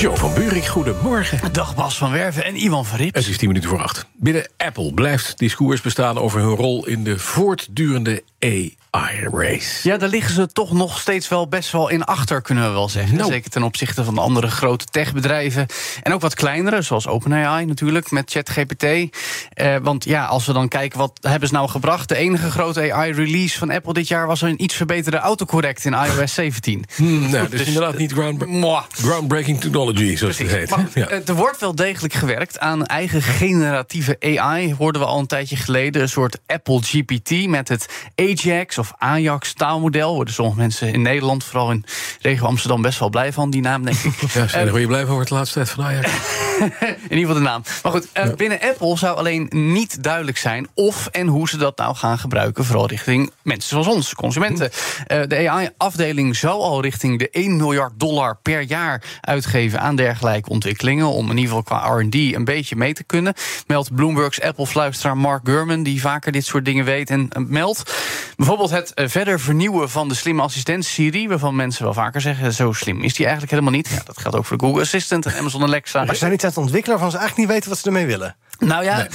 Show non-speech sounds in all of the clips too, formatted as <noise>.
Joe van Buurik, goedemorgen. Dag Bas van Werven en Iwan van Rips. Het is 10 minuten voor acht. Binnen Apple blijft discours bestaan over hun rol in de voortdurende AI-race. Ja, daar liggen ze toch nog steeds wel best wel in achter, kunnen we wel zeggen. Nou. Zeker ten opzichte van de andere grote techbedrijven. En ook wat kleinere, zoals OpenAI natuurlijk, met ChatGPT. Eh, want ja, als we dan kijken, wat hebben ze nou gebracht? De enige grote AI-release van Apple dit jaar... was een iets verbeterde autocorrect in iOS 17. <laughs> Hmm, nou, dus, Dus, inderdaad niet groundbra- Mwah. groundbreaking technology, zoals het heet. Maar Ja. eh, er wordt wel degelijk gewerkt aan eigen generatieve AI. Hoorden we al een tijdje geleden. Een soort Apple GPT met het Ajax of Ajax taalmodel. Worden sommige mensen in Nederland, vooral in regio Amsterdam, best wel blij van, die naam, denk ik. <laughs> Ja, zijn er weer blij van het laatste tijd van Ajax? <laughs> in ieder geval de naam. Maar goed, eh, binnen Apple zou alleen niet duidelijk zijn of en hoe ze dat nou gaan gebruiken. Vooral richting mensen zoals ons, consumenten. Eh, de AI-afdeling zou al richting de 1 miljard dollar per jaar uitgeven aan dergelijke ontwikkelingen. Om in ieder geval qua RD een beetje mee te kunnen. Meldt Bloomberg's Apple-fluisteraar Mark Gurman, die vaker dit soort dingen weet en eh, meldt. Bijvoorbeeld het eh, verder vernieuwen van de slimme assistent Siri, waarvan mensen wel vaker zeggen: zo slim is die eigenlijk helemaal niet. Ja, dat geldt ook voor de Google Assistant en Amazon Alexa. Maar zijn niet aan het ontwikkelen waarvan ze eigenlijk niet weten wat ze ermee willen. Nou ja.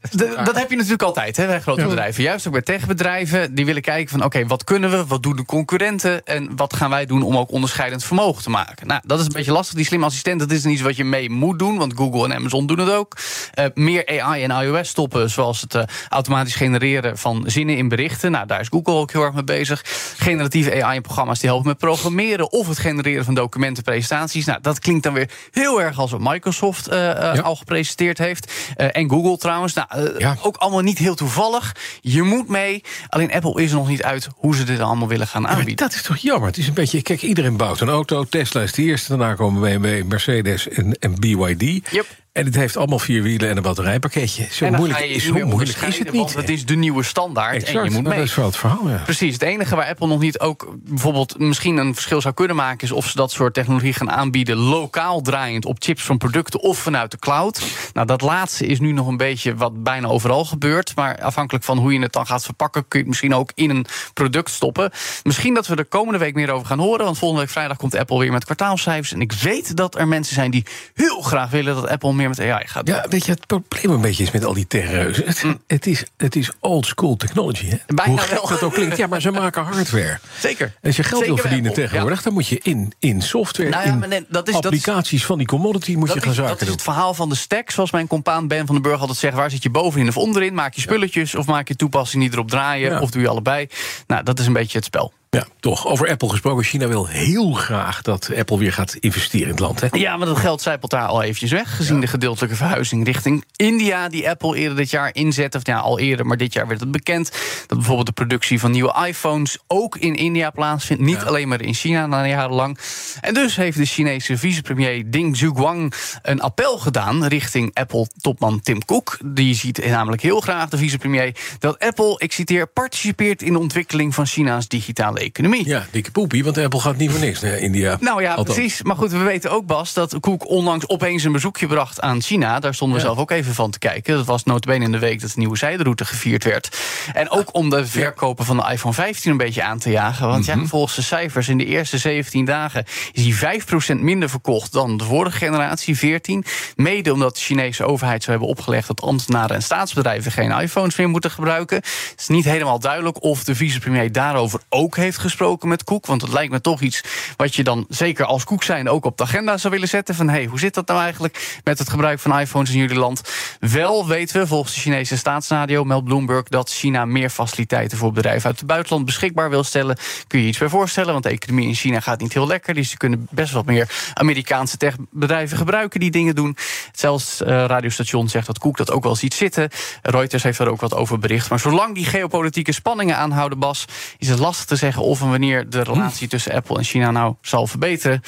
<laughs> Dat heb je natuurlijk altijd hè, bij grote bedrijven. Juist ook bij techbedrijven. Die willen kijken van oké, wat kunnen we? Wat doen de concurrenten? En wat gaan wij doen om ook onderscheidend vermogen te maken? Nou, dat is een beetje lastig. Die slimme assistent, dat is niet iets wat je mee moet doen. Want Google en Amazon doen het ook. Eh, meer AI en iOS stoppen. Zoals het eh, automatisch genereren van zinnen in berichten. Nou, daar is Google ook heel erg mee bezig. Generatieve AI-programma's die helpen met programmeren. Of het genereren van documenten, presentaties. Nou, dat klinkt dan weer heel erg als wat Microsoft eh, Ja. al gepresenteerd heeft. En Google trouwens. Nou, eh, Ja. Ook allemaal niet heel toevallig. Je moet mee. Alleen Apple is er nog niet uit hoe ze dit allemaal willen gaan Ja, aanbieden. dat is toch jammer? Het is een beetje. Kijk, iedereen bouwt een auto. Tesla is de eerste. Daarna komen BMW, Mercedes en, en BYD. Yep. En het heeft allemaal vier wielen en een batterijpakketje. Zo moeilijk, je zo moeilijk is het niet. Want het is de nieuwe standaard Exact, en je moet mee. dat is wel het verhaal, ja. Precies. Het enige waar Apple nog niet ook bijvoorbeeld misschien een verschil zou kunnen maken, is of ze dat soort technologie gaan aanbieden lokaal draaiend op chips van producten of vanuit de cloud. Nou, dat laatste is nu nog een beetje wat bijna overal gebeurt. Maar afhankelijk van hoe je het dan gaat verpakken, kun je het misschien ook in een product stoppen. Misschien dat we er komende week meer over gaan horen. Want volgende week vrijdag komt Apple weer met kwartaalcijfers. En ik weet dat er mensen zijn die heel graag willen dat Apple meer met AI gaat doen. Ja, weet je, het probleem een beetje is met al die techreuzen. Het, het, is, het is old school technology, hè? Mm. Bijna Hoe wel. dat ook klinkt. Ja, maar ze maken hardware. Zeker. Als je geld Zeker wil verdienen tegenwoordig... dan moet je in, in software, Nou ja, in maar nee, dat is- dat is- applicaties van die commodity... moet je gaan is, zaken dat is doen. het verhaal van de stack, zoals mijn compaan Ben van den Burg altijd zegt. Waar zit je bovenin of onderin? Maak je spulletjes of maak je toepassingen die erop draaien? Of doe je allebei? Nou, dat is een beetje het spel. Ja, toch. Over Apple gesproken. China wil heel graag dat Apple weer gaat investeren in het land. Hè? Ja, maar dat geld zijpelt daar al eventjes weg. Gezien de gedeeltelijke verhuizing richting India... die Apple eerder dit jaar inzet. Of ja, al eerder, maar dit jaar werd het bekend... dat bijvoorbeeld de productie van nieuwe iPhones... ook in India plaatsvindt. Niet alleen maar in China, na jarenlang. En dus heeft de Chinese vicepremier Ding Zhuguang... een appel gedaan richting Apple-topman Tim Cook. Die ziet namelijk heel graag, de vicepremier... dat Apple, ik citeer, participeert in de ontwikkeling... van China's digitale economie. Ja, dikke poepie, want Apple gaat niet voor niks naar India. Nou ja, Althans. precies. Maar goed, we weten ook, Bas, dat Koek onlangs opeens een bezoekje bracht aan China. Daar stonden we Ja. zelf ook even van te kijken. Dat was notabene in de week dat de nieuwe zijderoute gevierd werd. En ook om de verkopen van de iPhone 15 een beetje aan te jagen. Want Mhm. ja, volgens de cijfers in de eerste 17 dagen is die 5% minder verkocht dan de vorige generatie, 14. Mede omdat de Chinese overheid zou hebben opgelegd dat ambtenaren en staatsbedrijven geen iPhones meer moeten gebruiken. Het is niet helemaal duidelijk of de vicepremier daarover ook heeft gesproken met Koek. Want het lijkt me toch iets wat je dan zeker als Koek zijn ook op de agenda zou willen zetten. Van hey, hoe zit dat nou eigenlijk met het gebruik van iPhones in jullie land? Wel weten we volgens de Chinese staatsradio, meldt Bloomberg, dat China meer faciliteiten voor bedrijven uit het buitenland beschikbaar wil stellen. Kun je iets bij voorstellen? Want de economie in China gaat niet heel lekker. Dus ze kunnen best wat meer Amerikaanse techbedrijven gebruiken die dingen doen. Zelfs eh radiostation zegt dat Koek dat ook wel ziet zitten. Reuters heeft daar ook wat over bericht. Maar zolang die geopolitieke spanningen aanhouden, Bas, is het lastig te zeggen of en wanneer de relatie tussen Apple en China nou zal verbeteren.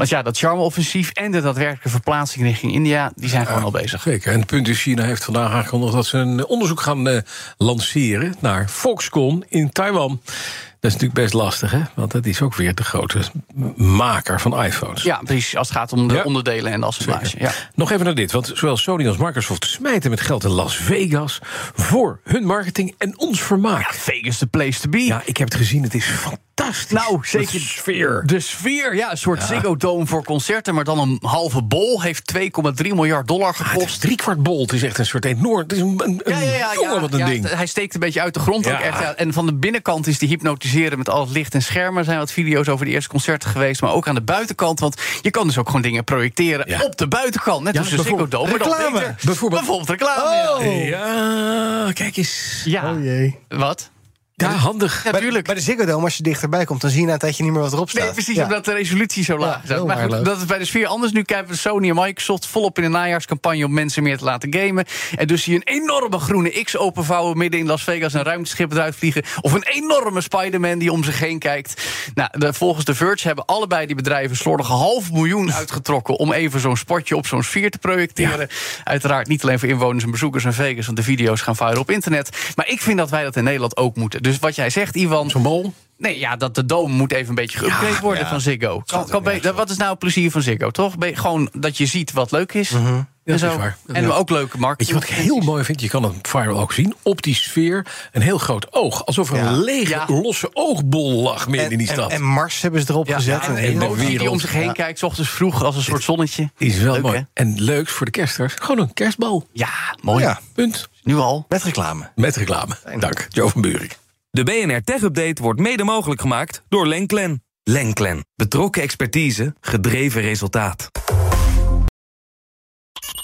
Want ja, dat charme-offensief en de daadwerkelijke verplaatsing richting India... die zijn gewoon al bezig. Zeker. En het punt is, China heeft vandaag aangekondigd... dat ze een onderzoek gaan uh, lanceren naar Foxconn in Taiwan. Dat is natuurlijk best lastig, hè? Want dat is ook weer de grote maker van iPhones. Ja, precies. Als het gaat om de ja. onderdelen en de assemblage. Ja. Nog even naar dit, want zowel Sony als Microsoft smijten met geld in Las Vegas voor hun marketing en ons vermaak. Ja, Vegas the place to be. Ja, ik heb het gezien. Het is fantastisch. Nou, zeker. De sfeer. De sfeer, ja. Een soort ja. Ziggo Dome voor concerten, maar dan een halve bol. Heeft 2,3 miljard dollar gekost. Ja, drie kwart bol. Het is echt een soort enorm. Het is een, een, ja, ja, ja, jongen, wat een ding. Hij steekt een beetje uit de grond ook echt. En van de binnenkant is die hypnotiseren met al het licht en schermen. Er zijn wat video's over de eerste concerten geweest. Maar ook aan de buitenkant. Want je kan dus ook gewoon dingen projecteren op de buitenkant. Net als de Ziggo Dome. Reclame. Bijvoorbeeld. bijvoorbeeld reclame. Oh. Ja, kijk eens. Ja. Oh jee. Wat? Ja, handig. Ja, bij, bij de Ziggo Dome, als je dichterbij komt... dan zie je na een tijdje niet meer wat erop staat. Nee, precies, ja. omdat de resolutie zo laag is. Ja, maar goed, dat is bij de sfeer anders. Nu kijken we Sony en Microsoft volop in de najaarscampagne... om mensen meer te laten gamen. En dus zie je een enorme groene X openvouwen... midden in Las Vegas een ruimteschip eruit vliegen. Of een enorme Spider-Man die om zich heen kijkt. Nou, de, volgens The Verge hebben allebei die bedrijven... slordige half miljoen uitgetrokken... om even zo'n sportje op zo'n sfeer te projecteren. Uiteraard niet alleen voor inwoners en bezoekers in Vegas... want de video's gaan vuilen op internet. Maar ik vind dat wij dat in Nederland ook moeten. Dus wat jij zegt, Ivan... Zo'n bol? Nee, ja, dat de dome moet even een beetje geüpgrade ja, worden ja. van Ziggo. Kan, kan be- wat is nou het plezier van Ziggo, toch? Be- gewoon dat je ziet wat leuk is. Mm -hmm. en, zo. is waar. en ja. ook leuke markt. Weet je wat ik heel mooi vind? Je kan het viral ook zien. Op die sfeer een heel groot oog. Alsof er een lege, losse oogbol lag midden en, in die stad. En, en, Mars hebben ze erop gezet. en, en de wereld. die om zich heen kijkt, s ochtends vroeg als een soort zonnetje. Is wel leuk, mooi. Hè? En leuk voor de kersters. Gewoon een kerstbal. Ja, mooi. Ja. Punt. Nu al. Met reclame. Met reclame. Dank, Joe van Buurik. De BNR Tech Update wordt mede mogelijk gemaakt door Lenklen. Lenklen. Betrokken expertise, gedreven resultaat.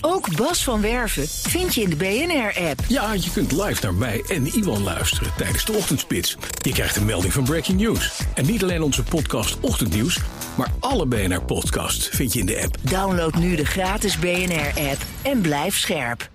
Ook Bas van Werven vind je in de BNR-app. Ja, je kunt live naar mij en Iwan luisteren tijdens de ochtendspits. Je krijgt een melding van Breaking News. En niet alleen onze podcast Ochtendnieuws, maar alle BNR-podcasts vind je in de app. Download nu de gratis BNR-app en blijf scherp.